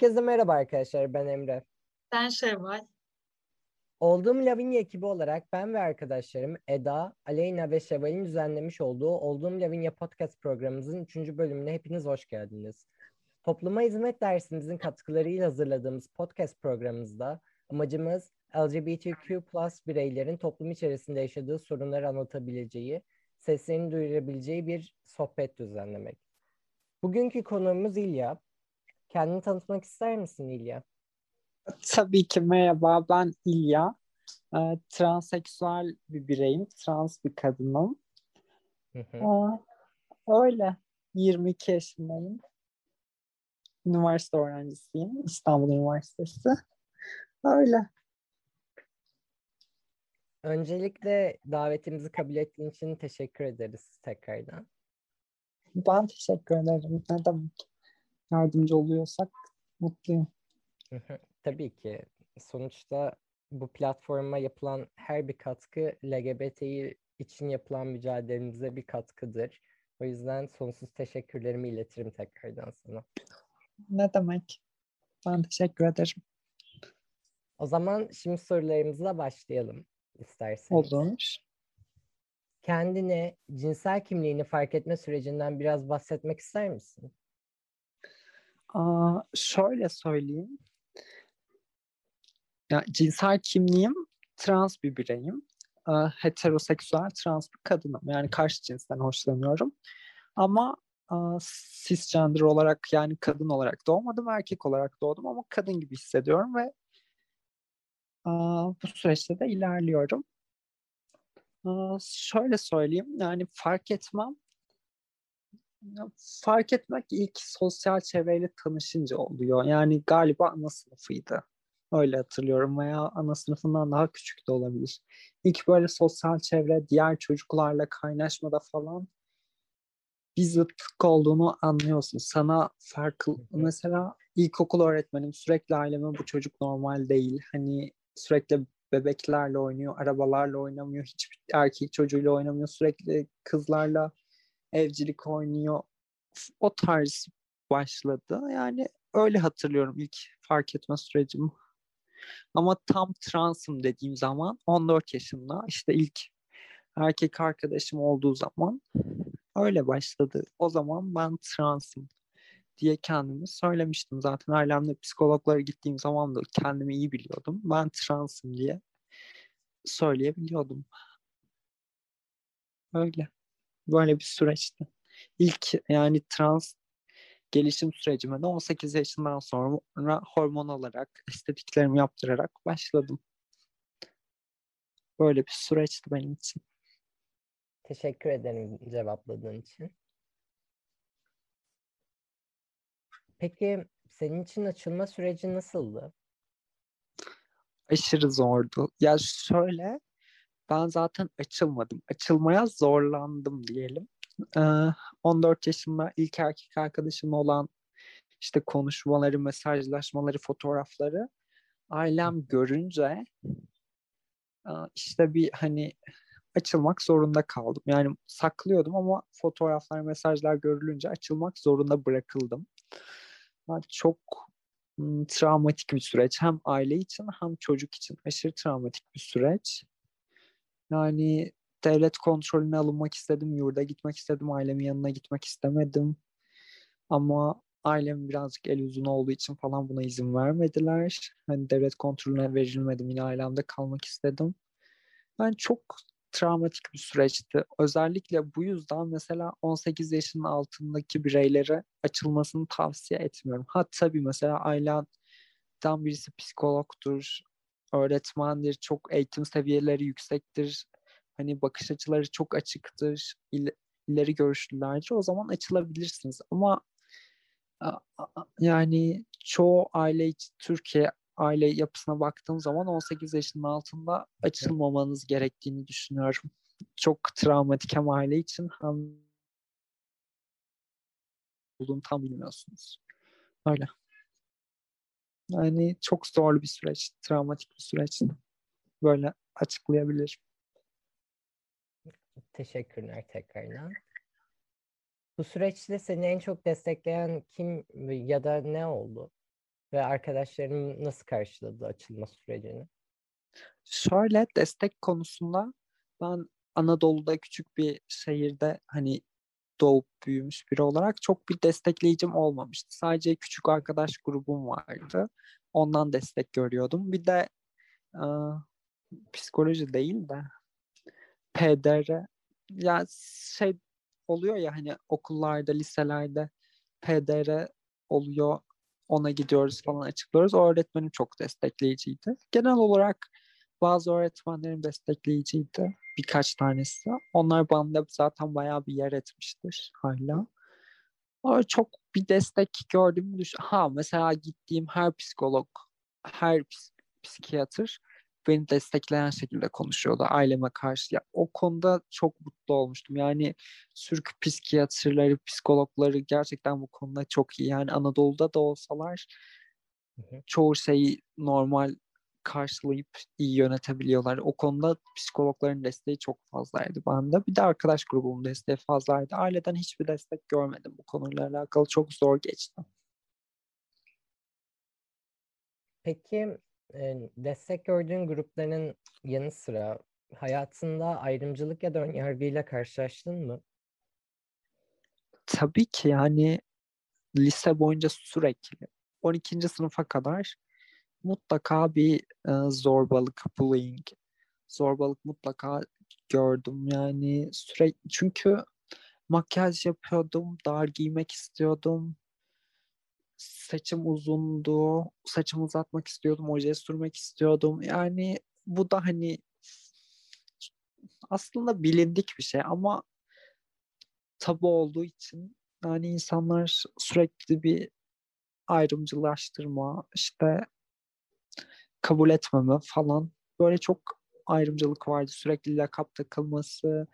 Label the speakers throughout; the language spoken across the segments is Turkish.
Speaker 1: Herkese merhaba arkadaşlar, ben Emre.
Speaker 2: Ben Şevval.
Speaker 1: Olduğum Lavinia ekibi olarak ben ve arkadaşlarım Eda, Aleyna ve Şevval'in düzenlemiş olduğu Olduğum Lavinia podcast programımızın 3. bölümüne hepiniz hoş geldiniz. Topluma hizmet dersimizin katkılarıyla hazırladığımız podcast programımızda amacımız LGBTQ bireylerin toplum içerisinde yaşadığı sorunları anlatabileceği, seslerini duyurabileceği bir sohbet düzenlemek. Bugünkü konuğumuz İlya. Kendini tanıtmak ister misin İlya?
Speaker 3: Tabii ki merhaba ben İlya. Ee, transseksüel bir bireyim. Trans bir kadınım.
Speaker 1: Hı hı.
Speaker 3: Aa, öyle. 22 yaşındayım. Üniversite öğrencisiyim. İstanbul Üniversitesi. Öyle.
Speaker 1: Öncelikle davetimizi kabul ettiğin için teşekkür ederiz tekrardan.
Speaker 3: Ben teşekkür ederim. Ne demek? Yardımcı oluyorsak mutluyum.
Speaker 1: Tabii ki. Sonuçta bu platforma yapılan her bir katkı LGBTİ için yapılan mücadelemize bir katkıdır. O yüzden sonsuz teşekkürlerimi iletirim tekrardan sana.
Speaker 3: Ne demek? Ben teşekkür ederim.
Speaker 1: O zaman şimdi sorularımızla başlayalım isterseniz.
Speaker 3: Olur.
Speaker 1: Kendine, cinsel kimliğini fark etme sürecinden biraz bahsetmek ister misin?
Speaker 3: Aa, şöyle söyleyeyim. Ya, cinsel kimliğim trans bir bireyim. Ee, heteroseksüel trans bir kadınım. Yani karşı cinsten hoşlanıyorum. Ama e, cisgender olarak yani kadın olarak doğmadım, erkek olarak doğdum ama kadın gibi hissediyorum ve e, bu süreçte de ilerliyorum. E, şöyle söyleyeyim, yani fark etmem fark etmek ilk sosyal çevreyle tanışınca oluyor. Yani galiba ana sınıfıydı. Öyle hatırlıyorum veya ana sınıfından daha küçük de olabilir. İlk böyle sosyal çevre diğer çocuklarla kaynaşmada falan bir zıtlık olduğunu anlıyorsun. Sana farklı mesela ilkokul öğretmenim sürekli aileme bu çocuk normal değil. Hani sürekli bebeklerle oynuyor, arabalarla oynamıyor, hiçbir erkek çocuğuyla oynamıyor, sürekli kızlarla evcilik oynuyor. O tarz başladı. Yani öyle hatırlıyorum ilk fark etme sürecim. Ama tam transım dediğim zaman 14 yaşında işte ilk erkek arkadaşım olduğu zaman öyle başladı. O zaman ben transım diye kendimi söylemiştim. Zaten ailemle psikologlara gittiğim zaman da kendimi iyi biliyordum. Ben transım diye söyleyebiliyordum. Öyle. Böyle bir süreçti. İlk yani trans gelişim sürecime de 18 yaşından sonra hormon olarak estetiklerimi yaptırarak başladım. Böyle bir süreçti benim için.
Speaker 1: Teşekkür ederim cevapladığın için. Peki senin için açılma süreci nasıldı?
Speaker 3: Aşırı zordu. Ya şöyle ben zaten açılmadım. Açılmaya zorlandım diyelim. Ee, 14 yaşında ilk erkek arkadaşım olan işte konuşmaları, mesajlaşmaları, fotoğrafları ailem görünce işte bir hani açılmak zorunda kaldım. Yani saklıyordum ama fotoğraflar, mesajlar görülünce açılmak zorunda bırakıldım. Yani çok travmatik bir süreç. Hem aile için hem çocuk için aşırı travmatik bir süreç. Yani devlet kontrolüne alınmak istedim, yurda gitmek istedim, ailemin yanına gitmek istemedim. Ama ailem birazcık el uzun olduğu için falan buna izin vermediler. Hani devlet kontrolüne verilmedim, yine ailemde kalmak istedim. Ben çok travmatik bir süreçti. Özellikle bu yüzden mesela 18 yaşının altındaki bireylere açılmasını tavsiye etmiyorum. Ha tabii mesela aileden birisi psikologtur, öğretmendir, çok eğitim seviyeleri yüksektir, hani bakış açıları çok açıktır, il, ileri görüşlülerdir. O zaman açılabilirsiniz. Ama yani çoğu aile Türkiye aile yapısına baktığım zaman 18 yaşının altında açılmamanız gerektiğini düşünüyorum. Çok travmatik hem aile için hem olduğunu tam bilmiyorsunuz. Öyle. Yani çok zorlu bir süreç, travmatik bir süreç. Böyle açıklayabilirim.
Speaker 1: Teşekkürler tekrardan. Bu süreçte seni en çok destekleyen kim ya da ne oldu? ve arkadaşların nasıl karşıladı açılma sürecini?
Speaker 3: Şöyle destek konusunda ben Anadolu'da küçük bir şehirde hani doğup büyümüş biri olarak çok bir destekleyicim olmamıştı. Sadece küçük arkadaş grubum vardı. Ondan destek görüyordum. Bir de e, psikoloji değil de PDR ya şey oluyor ya hani okullarda, liselerde PDR oluyor. Ona gidiyoruz falan açıklıyoruz. O öğretmenim çok destekleyiciydi. Genel olarak bazı öğretmenlerim destekleyiciydi. Birkaç tanesi. Onlar bana zaten bayağı bir yer etmiştir hala. Ama çok bir destek gördüm. Ha mesela gittiğim her psikolog, her psikiyatr beni destekleyen şekilde konuşuyordu aileme karşı. Ya, o konuda çok mutlu olmuştum. Yani Türk psikiyatrları, psikologları gerçekten bu konuda çok iyi. Yani Anadolu'da da olsalar çoğu şeyi normal karşılayıp iyi yönetebiliyorlar. O konuda psikologların desteği çok fazlaydı bende. Bir de arkadaş grubumun desteği fazlaydı. Aileden hiçbir destek görmedim bu konuyla alakalı. Çok zor geçti.
Speaker 1: Peki destek gördüğün grupların yanı sıra hayatında ayrımcılık ya da önyargıyla karşılaştın mı?
Speaker 3: Tabii ki yani lise boyunca sürekli 12. sınıfa kadar mutlaka bir e, zorbalık, bullying, zorbalık mutlaka gördüm. Yani sürekli çünkü makyaj yapıyordum, dar giymek istiyordum saçım uzundu. Saçımı uzatmak istiyordum. Oje sürmek istiyordum. Yani bu da hani aslında bilindik bir şey ama tabu olduğu için yani insanlar sürekli bir ayrımcılaştırma işte kabul etmeme falan böyle çok ayrımcılık vardı. Sürekli lakap takılması,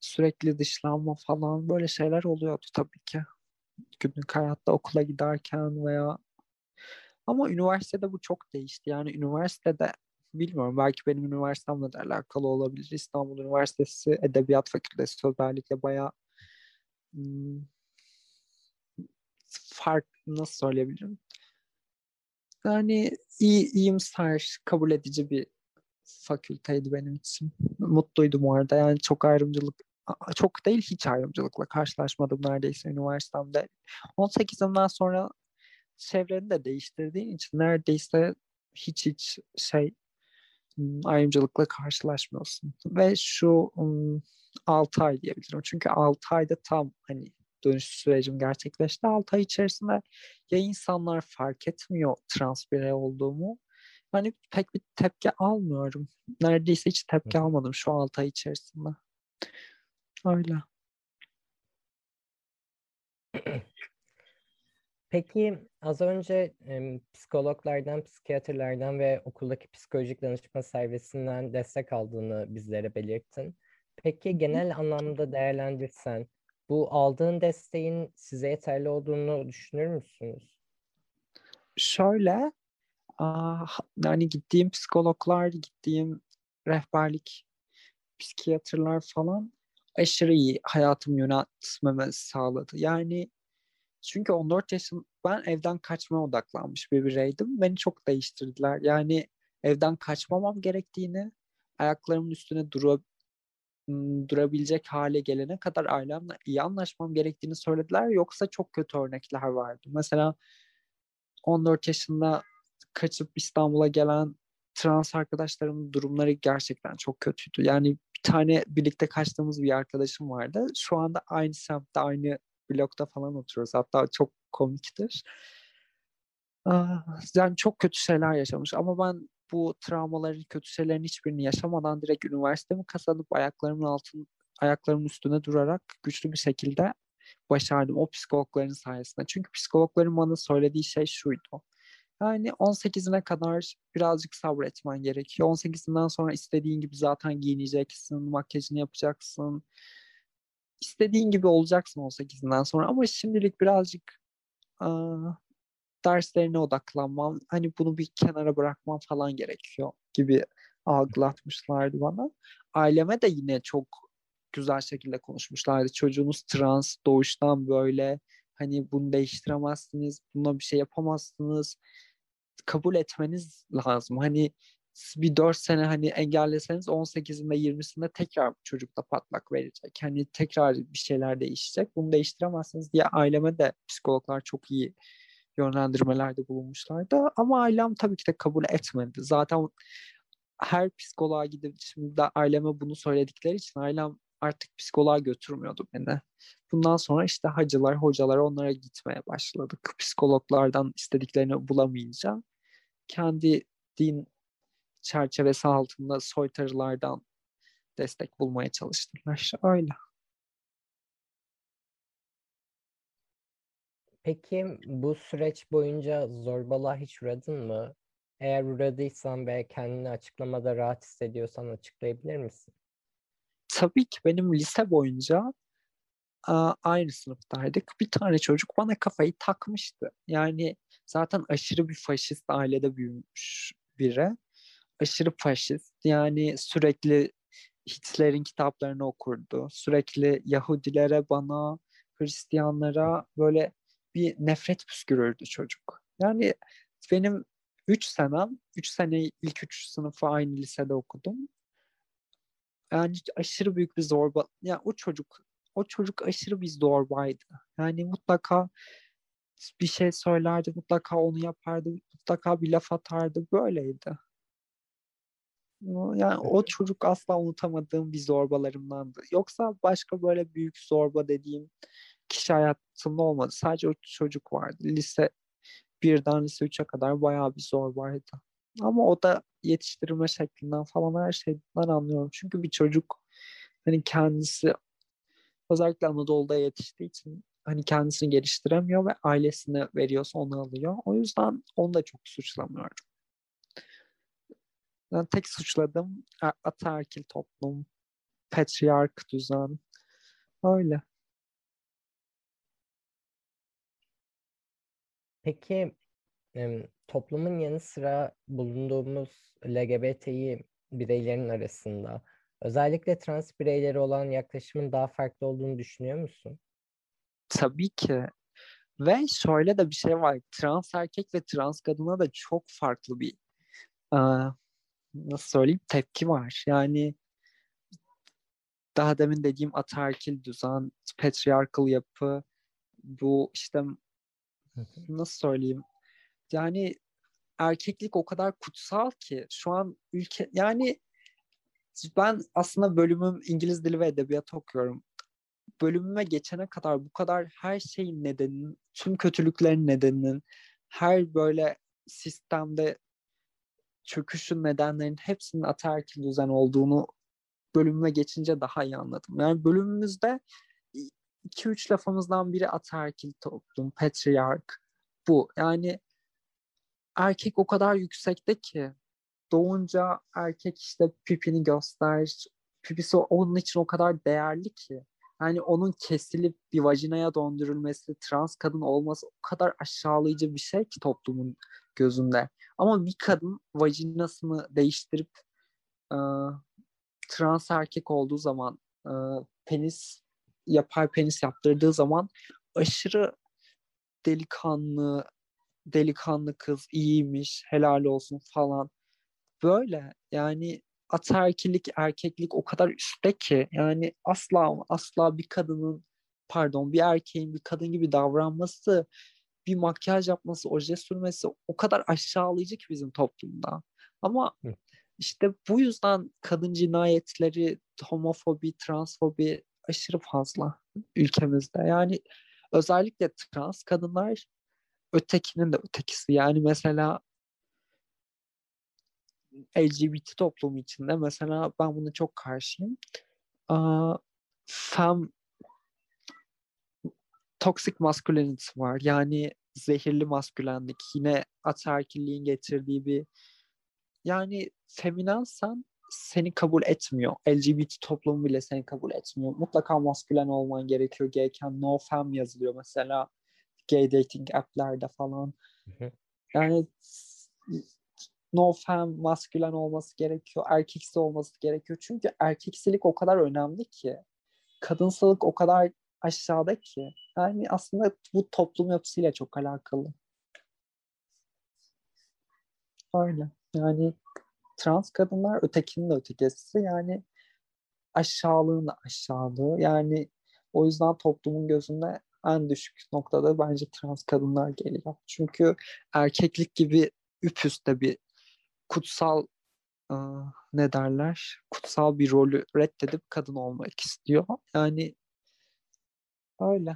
Speaker 3: sürekli dışlanma falan böyle şeyler oluyordu tabii ki günlük hayatta okula giderken veya ama üniversitede bu çok değişti. Yani üniversitede bilmiyorum belki benim üniversitemle de alakalı olabilir. İstanbul Üniversitesi Edebiyat Fakültesi özellikle bayağı hmm, fark nasıl söyleyebilirim? Yani iyi, iyimser, kabul edici bir fakülteydi benim için. Mutluydum orada. Yani çok ayrımcılık çok değil hiç ayrımcılıkla karşılaşmadım neredeyse üniversitemde. 18'imden sonra çevreni de değiştirdiğin için neredeyse hiç hiç şey ayrımcılıkla karşılaşmıyorsun. Ve şu 6 ay diyebilirim. Çünkü 6 ayda tam hani dönüş sürecim gerçekleşti. 6 ay içerisinde ya insanlar fark etmiyor trans birey olduğumu hani pek bir tepki almıyorum. Neredeyse hiç tepki almadım şu 6 ay içerisinde. Öyle.
Speaker 1: Peki az önce e, psikologlardan, psikiyatrlardan ve okuldaki psikolojik danışma servisinden destek aldığını bizlere belirttin. Peki genel anlamda değerlendirsen bu aldığın desteğin size yeterli olduğunu düşünür müsünüz?
Speaker 3: Şöyle, yani gittiğim psikologlar, gittiğim rehberlik psikiyatrlar falan aşırı iyi hayatımı yönetmeme sağladı. Yani çünkü 14 yaşım ben evden kaçmaya odaklanmış bir bireydim. Beni çok değiştirdiler. Yani evden kaçmamam gerektiğini, ayaklarımın üstüne dura, durabilecek hale gelene kadar ailemle iyi anlaşmam gerektiğini söylediler. Yoksa çok kötü örnekler vardı. Mesela 14 yaşında kaçıp İstanbul'a gelen trans arkadaşlarımın durumları gerçekten çok kötüydü. Yani bir tane birlikte kaçtığımız bir arkadaşım vardı. Şu anda aynı semtte, aynı blokta falan oturuyoruz. Hatta çok komiktir. Yani çok kötü şeyler yaşamış ama ben bu travmaların, kötü şeylerin hiçbirini yaşamadan direkt üniversitemi kazanıp ayaklarımın altın, ayaklarımın üstüne durarak güçlü bir şekilde başardım o psikologların sayesinde. Çünkü psikologların bana söylediği şey şuydu. Yani 18'ine kadar birazcık sabretmen gerekiyor. 18'inden sonra istediğin gibi zaten giyineceksin, makyajını yapacaksın. İstediğin gibi olacaksın 18'inden sonra ama şimdilik birazcık derslerine odaklanmam, hani bunu bir kenara bırakmam falan gerekiyor gibi algılatmışlardı bana. Aileme de yine çok güzel şekilde konuşmuşlardı. Çocuğunuz trans, doğuştan böyle Hani bunu değiştiremezsiniz, buna bir şey yapamazsınız. Kabul etmeniz lazım. Hani bir 4 sene hani engelleseniz 18'inde 20'sinde tekrar çocukta patlak verecek. Hani tekrar bir şeyler değişecek. Bunu değiştiremezsiniz diye aileme de psikologlar çok iyi yönlendirmelerde bulunmuşlardı. Ama ailem tabii ki de kabul etmedi. Zaten her psikoloğa gidip şimdi aileme bunu söyledikleri için ailem artık psikoloğa götürmüyordu beni. Bundan sonra işte hacılar, hocalar onlara gitmeye başladık. Psikologlardan istediklerini bulamayınca kendi din çerçevesi altında soytarılardan destek bulmaya çalıştılar. Öyle.
Speaker 1: Peki bu süreç boyunca zorbalığa hiç uğradın mı? Eğer uğradıysan ve kendini açıklamada rahat hissediyorsan açıklayabilir misin?
Speaker 3: Tabii ki benim lise boyunca aynı sınıftaydık. Bir tane çocuk bana kafayı takmıştı. Yani zaten aşırı bir faşist ailede büyümüş biri. Aşırı faşist. Yani sürekli Hitler'in kitaplarını okurdu. Sürekli Yahudilere, bana, Hristiyanlara böyle bir nefret püskürürdü çocuk. Yani benim 3 senem, 3 sene ilk 3 sınıfı aynı lisede okudum. Yani aşırı büyük bir zorba. Yani o çocuk o çocuk aşırı bir zorbaydı. Yani mutlaka bir şey söylerdi, mutlaka onu yapardı, mutlaka bir laf atardı. Böyleydi. Yani o çocuk asla unutamadığım bir zorbalarımdandı. Yoksa başka böyle büyük zorba dediğim kişi hayatımda olmadı. Sadece o çocuk vardı. Lise birden lise 3'e kadar bayağı bir zorbaydı. Ama o da yetiştirme şeklinden falan her şeyden anlıyorum. Çünkü bir çocuk hani kendisi özellikle Anadolu'da yetiştiği için hani kendisini geliştiremiyor ve ailesine veriyorsa onu alıyor. O yüzden onu da çok suçlamıyorum. Ben tek suçladım ataerkil toplum, patriark düzen. Öyle.
Speaker 1: Peki toplumun yanı sıra bulunduğumuz LGBTİ bireylerin arasında özellikle trans bireyleri olan yaklaşımın daha farklı olduğunu düşünüyor musun?
Speaker 3: Tabii ki. Ve şöyle de bir şey var. Trans erkek ve trans kadına da çok farklı bir nasıl söyleyeyim tepki var. Yani daha demin dediğim ataerkil düzen, patriarkal yapı, bu işte nasıl söyleyeyim yani erkeklik o kadar kutsal ki şu an ülke yani ben aslında bölümüm İngiliz dili ve edebiyat okuyorum. Bölümüme geçene kadar bu kadar her şeyin nedeninin, tüm kötülüklerin nedeninin, her böyle sistemde çöküşün nedenlerinin hepsinin ataerkil düzen olduğunu bölümüme geçince daha iyi anladım. Yani bölümümüzde iki üç lafımızdan biri ataerkil toplum, patriark bu. Yani erkek o kadar yüksekte ki doğunca erkek işte pipini göster. Pipisi onun için o kadar değerli ki. Yani onun kesilip bir vajinaya döndürülmesi, trans kadın olması o kadar aşağılayıcı bir şey ki toplumun gözünde. Ama bir kadın vajinasını değiştirip e, trans erkek olduğu zaman e, penis yapay penis yaptırdığı zaman aşırı delikanlı delikanlı kız iyiymiş helal olsun falan böyle yani ataerkilik erkeklik o kadar üstte ki yani asla asla bir kadının pardon bir erkeğin bir kadın gibi davranması bir makyaj yapması, oje sürmesi o kadar aşağılayıcı ki bizim toplumda. Ama işte bu yüzden kadın cinayetleri, homofobi, transfobi aşırı fazla ülkemizde. Yani özellikle trans kadınlar ötekinin de ötekisi. Yani mesela LGBT toplumu içinde mesela ben buna çok karşıyım. Fem toxic masculinity var. Yani zehirli maskülenlik. Yine ataerkilliğin getirdiği bir yani feminansan seni kabul etmiyor. LGBT toplumu bile seni kabul etmiyor. Mutlaka maskülen olman gerekiyor. Gayken no fem yazılıyor mesela gay dating app'lerde falan. Yani no fem maskülen olması gerekiyor. Erkeksi olması gerekiyor. Çünkü erkeksilik o kadar önemli ki. Kadınsalık o kadar aşağıdaki. Yani aslında bu toplum yapısıyla çok alakalı. Öyle. Yani trans kadınlar ötekinin de ötekisi. Yani aşağılığın da aşağılığı. Yani o yüzden toplumun gözünde en düşük noktada bence trans kadınlar geliyor. Çünkü erkeklik gibi üpüste bir kutsal ne derler kutsal bir rolü reddedip kadın olmak istiyor. Yani öyle.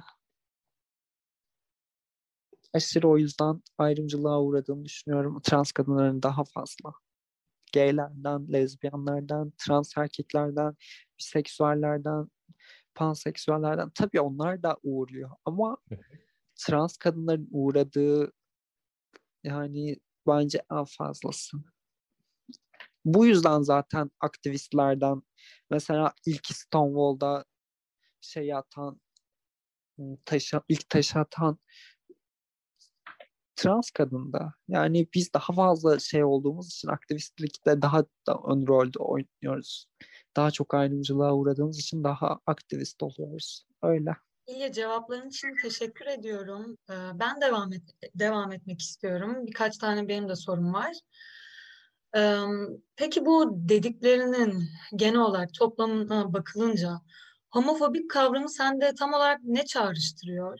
Speaker 3: Aşırı o yüzden ayrımcılığa uğradığını düşünüyorum. Trans kadınların daha fazla. Gaylerden, lezbiyenlerden, trans erkeklerden, biseksüellerden, panseksüellerden. Tabii onlar da uğruyor ama trans kadınların uğradığı yani bence en fazlası. Bu yüzden zaten aktivistlerden mesela ilk Stonewall'da şey atan taşı, ilk taşı atan trans kadında. Yani biz daha fazla şey olduğumuz için aktivistlikte daha da ön rolde oynuyoruz. Daha çok ayrımcılığa uğradığımız için daha aktivist oluyoruz. Öyle.
Speaker 2: İyi cevapların için teşekkür ediyorum. Ben devam et devam etmek istiyorum. Birkaç tane benim de sorum var. Peki bu dediklerinin genel olarak toplamına bakılınca homofobik kavramı sende tam olarak ne çağrıştırıyor?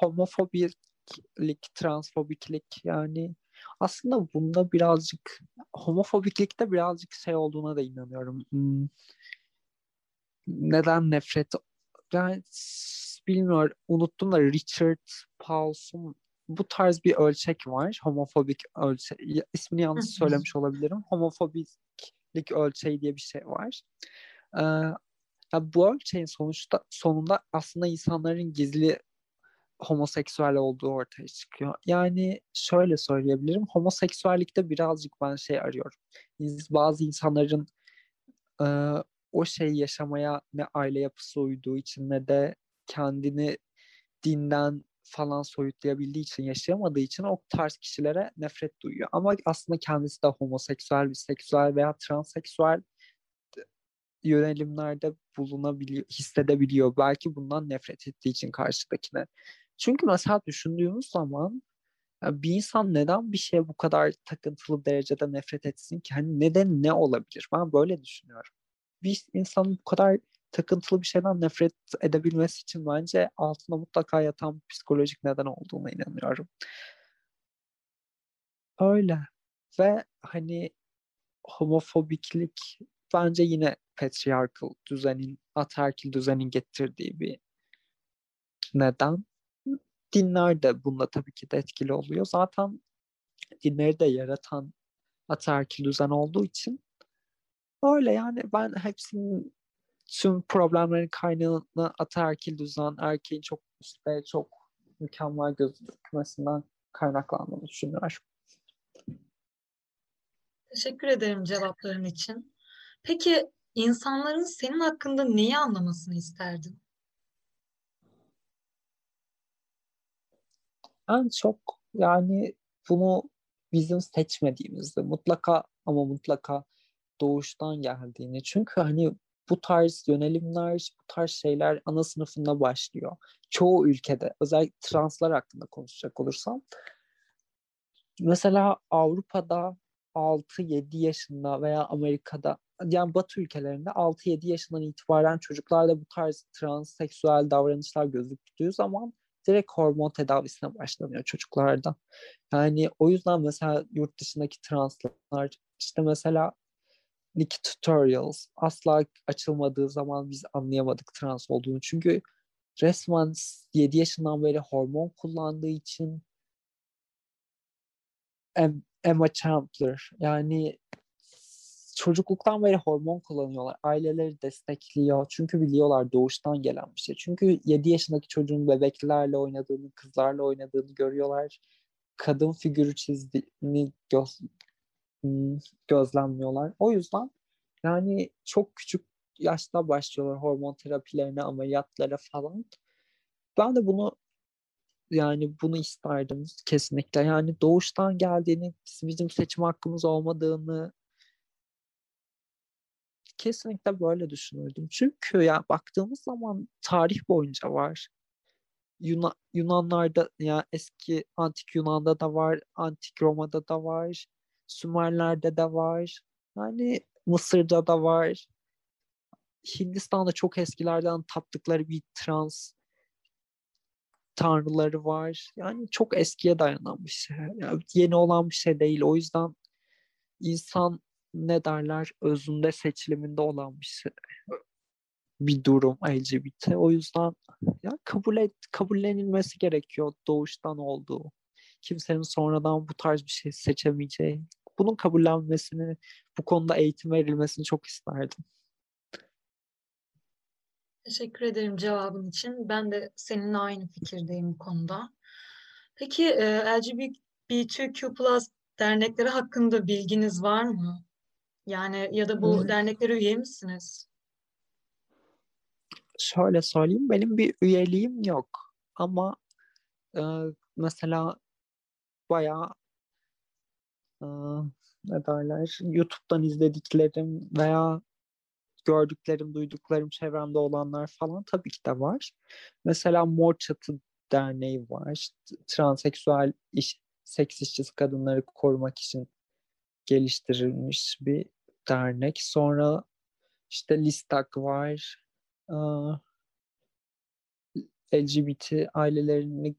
Speaker 3: Homofobiklik, transfobiklik yani aslında bunda birazcık homofobiklikte birazcık şey olduğuna da inanıyorum. Hmm. Neden nefret? Yani bilmiyorum. Unuttum da Richard Paulson bu tarz bir ölçek var. Homofobik ölçek. İsmini yanlış söylemiş olabilirim. Homofobiklik ölçeği diye bir şey var. Ee, ya bu ölçeğin sonuçta sonunda aslında insanların gizli homoseksüel olduğu ortaya çıkıyor. Yani şöyle söyleyebilirim. Homoseksüellikte birazcık ben şey arıyorum. Bazı insanların e, o şeyi yaşamaya ne aile yapısı uyduğu için ne de kendini dinden falan soyutlayabildiği için, yaşayamadığı için o tarz kişilere nefret duyuyor. Ama aslında kendisi de homoseksüel, biseksüel veya transseksüel yönelimlerde bulunabiliyor, hissedebiliyor. Belki bundan nefret ettiği için karşıdakine. Çünkü mesela düşündüğümüz zaman bir insan neden bir şeye bu kadar takıntılı derecede nefret etsin ki? Hani neden ne olabilir? Ben böyle düşünüyorum. Bir insanın bu kadar takıntılı bir şeyden nefret edebilmesi için bence altında mutlaka yatan psikolojik neden olduğuna inanıyorum. Öyle. Ve hani homofobiklik bence yine patriarchal düzenin, ataerkil düzenin getirdiği bir neden. Dinler de bunda tabii ki de etkili oluyor. Zaten dinleri de yaratan ataerkil düzen olduğu için öyle yani ben hepsinin tüm problemlerin kaynağını ataerkil düzen, erkeğin çok üstte, çok mükemmel gözükmesinden kaynaklandığını düşünüyorum.
Speaker 2: Teşekkür ederim cevapların için. Peki insanların senin hakkında neyi anlamasını isterdin?
Speaker 3: En çok yani bunu bizim seçmediğimizde mutlaka ama mutlaka doğuştan geldiğini. Çünkü hani bu tarz yönelimler, bu tarz şeyler ana sınıfında başlıyor. Çoğu ülkede, özellikle translar hakkında konuşacak olursam. Mesela Avrupa'da 6-7 yaşında veya Amerika'da yani Batı ülkelerinde 6-7 yaşından itibaren çocuklarda bu tarz transseksüel davranışlar gözüktüğü zaman direkt hormon tedavisine başlanıyor çocuklarda. Yani o yüzden mesela yurt dışındaki translar işte mesela Nick Tutorials asla açılmadığı zaman biz anlayamadık trans olduğunu. Çünkü resmen 7 yaşından beri hormon kullandığı için Emma Chandler yani çocukluktan beri hormon kullanıyorlar. Aileleri destekliyor. Çünkü biliyorlar doğuştan gelen bir şey. Çünkü 7 yaşındaki çocuğun bebeklerle oynadığını, kızlarla oynadığını görüyorlar. Kadın figürü çizdiğini göz, Hmm, gözlemliyorlar. O yüzden yani çok küçük yaşta başlıyorlar hormon terapilerine, ameliyatlara falan. Ben de bunu yani bunu isterdim kesinlikle. Yani doğuştan geldiğini, bizim seçim hakkımız olmadığını kesinlikle böyle düşünürdüm. Çünkü ya baktığımız zaman tarih boyunca var. Yunan, Yunanlarda ya eski antik Yunan'da da var, antik Roma'da da var, Sümerler'de de var. Yani Mısır'da da var. Hindistan'da çok eskilerden taptıkları bir trans tanrıları var. Yani çok eskiye dayanan bir şey. Yani yeni olan bir şey değil. O yüzden insan ne derler özünde seçiliminde olan bir bir durum LGBT. O yüzden ya kabul et, kabullenilmesi gerekiyor doğuştan olduğu. Kimsenin sonradan bu tarz bir şey seçemeyeceği. Bunun kabullenmesini, bu konuda eğitim verilmesini çok isterdim.
Speaker 2: Teşekkür ederim cevabın için. Ben de seninle aynı fikirdeyim bu konuda. Peki e, LGBTQ+ dernekleri hakkında bilginiz var mı? Yani ya da bu
Speaker 3: Hmm.
Speaker 2: derneklere üye misiniz?
Speaker 3: Şöyle söyleyeyim, benim bir üyeliğim yok. Ama e, mesela bayağı e, ne derler, YouTube'dan izlediklerim veya gördüklerim, duyduklarım çevremde olanlar falan tabii ki de var. Mesela Mor Çatı Derneği var. Transseksüel iş, seks işçisi kadınları korumak için geliştirilmiş bir dernek. Sonra işte Listak var. Aa, LGBT ailelerini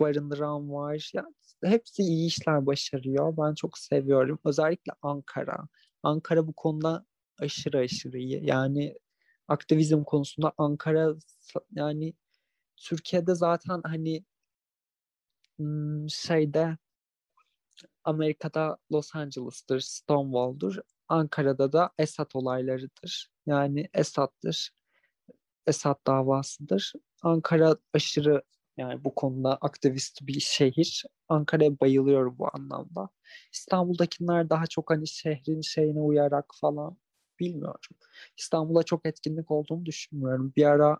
Speaker 3: barındıran var. Ya, hepsi iyi işler başarıyor. Ben çok seviyorum. Özellikle Ankara. Ankara bu konuda aşırı aşırı iyi. Yani aktivizm konusunda Ankara yani Türkiye'de zaten hani hmm, şeyde Amerika'da Los Angeles'tır, Stonewall'dur. Ankara'da da Esat olaylarıdır. Yani Esat'tır. Esat davasıdır. Ankara aşırı yani bu konuda aktivist bir şehir. Ankara'ya bayılıyorum bu anlamda. İstanbul'dakiler daha çok hani şehrin şeyine uyarak falan bilmiyorum. İstanbul'da çok etkinlik olduğunu düşünmüyorum. Bir ara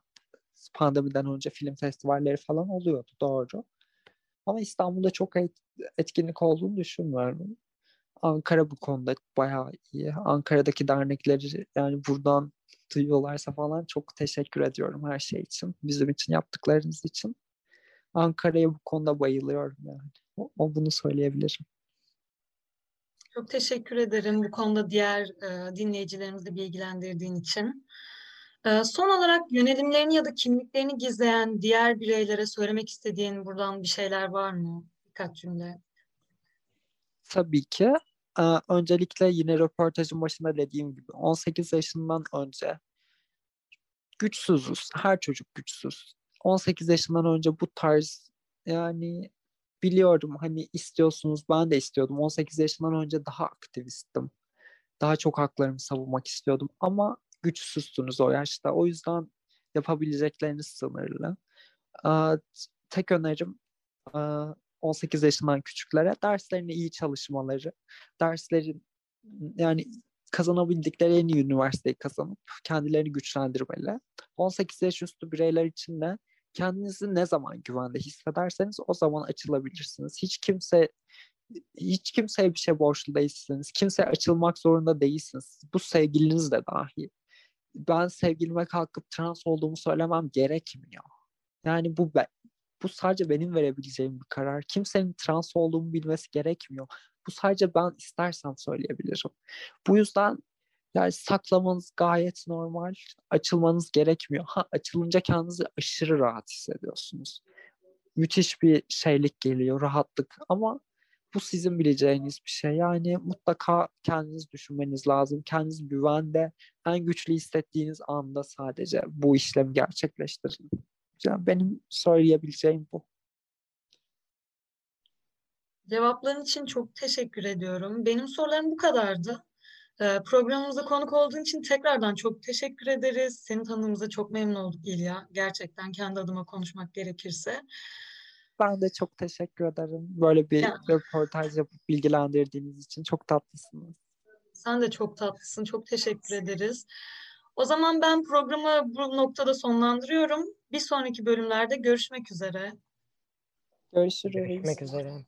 Speaker 3: pandemiden önce film festivalleri falan oluyordu doğru. Ama İstanbul'da çok et- etkinlik olduğunu düşünmüyorum. Ankara bu konuda bayağı iyi. Ankara'daki dernekleri yani buradan duyuyorlarsa falan çok teşekkür ediyorum her şey için. Bizim için yaptıklarınız için. Ankara'ya bu konuda bayılıyorum yani. O, o bunu söyleyebilirim.
Speaker 2: Çok teşekkür ederim bu konuda diğer e, dinleyicilerimizi bilgilendirdiğin için. Son olarak yönelimlerini ya da kimliklerini gizleyen diğer bireylere söylemek istediğin buradan bir şeyler var mı? Birkaç cümle.
Speaker 3: Tabii ki. Öncelikle yine röportajın başında dediğim gibi 18 yaşından önce güçsüzüz. Her çocuk güçsüz. 18 yaşından önce bu tarz yani biliyorum hani istiyorsunuz ben de istiyordum. 18 yaşından önce daha aktivistim. Daha çok haklarımı savunmak istiyordum ama güçsüzsünüz o yaşta. O yüzden yapabilecekleriniz sınırlı. Ee, tek önerim e, 18 yaşından küçüklere derslerini iyi çalışmaları, derslerin yani kazanabildikleri en iyi üniversiteyi kazanıp kendilerini güçlendirmeli. 18 yaş üstü bireyler için de kendinizi ne zaman güvende hissederseniz o zaman açılabilirsiniz. Hiç kimse hiç kimseye bir şey borçlu değilsiniz. Kimseye açılmak zorunda değilsiniz. Bu sevgiliniz de dahi. Ben sevgilime kalkıp trans olduğumu söylemem gerekmiyor. Yani bu be, bu sadece benim verebileceğim bir karar. Kimsenin trans olduğumu bilmesi gerekmiyor. Bu sadece ben istersem söyleyebilirim. Bu yüzden yani saklamanız gayet normal. Açılmanız gerekmiyor. Ha açılınca kendinizi aşırı rahat hissediyorsunuz. Müthiş bir şeylik geliyor, rahatlık ama bu sizin bileceğiniz bir şey. Yani mutlaka kendiniz düşünmeniz lazım. Kendiniz güvende, en güçlü hissettiğiniz anda sadece bu işlemi gerçekleştirin. Yani benim söyleyebileceğim bu.
Speaker 2: Cevapların için çok teşekkür ediyorum. Benim sorularım bu kadardı. Ee, Programımıza konuk olduğun için tekrardan çok teşekkür ederiz. Seni tanıdığımıza çok memnun olduk İlya. Gerçekten kendi adıma konuşmak gerekirse.
Speaker 3: Ben de çok teşekkür ederim. Böyle bir
Speaker 2: Ya.
Speaker 3: röportaj yapıp bilgilendirdiğiniz için çok tatlısınız.
Speaker 2: Sen de çok tatlısın. Çok teşekkür ederiz. O zaman ben programı bu noktada sonlandırıyorum. Bir sonraki bölümlerde görüşmek üzere.
Speaker 3: Görüşürüz.
Speaker 1: Görüşmek üzere.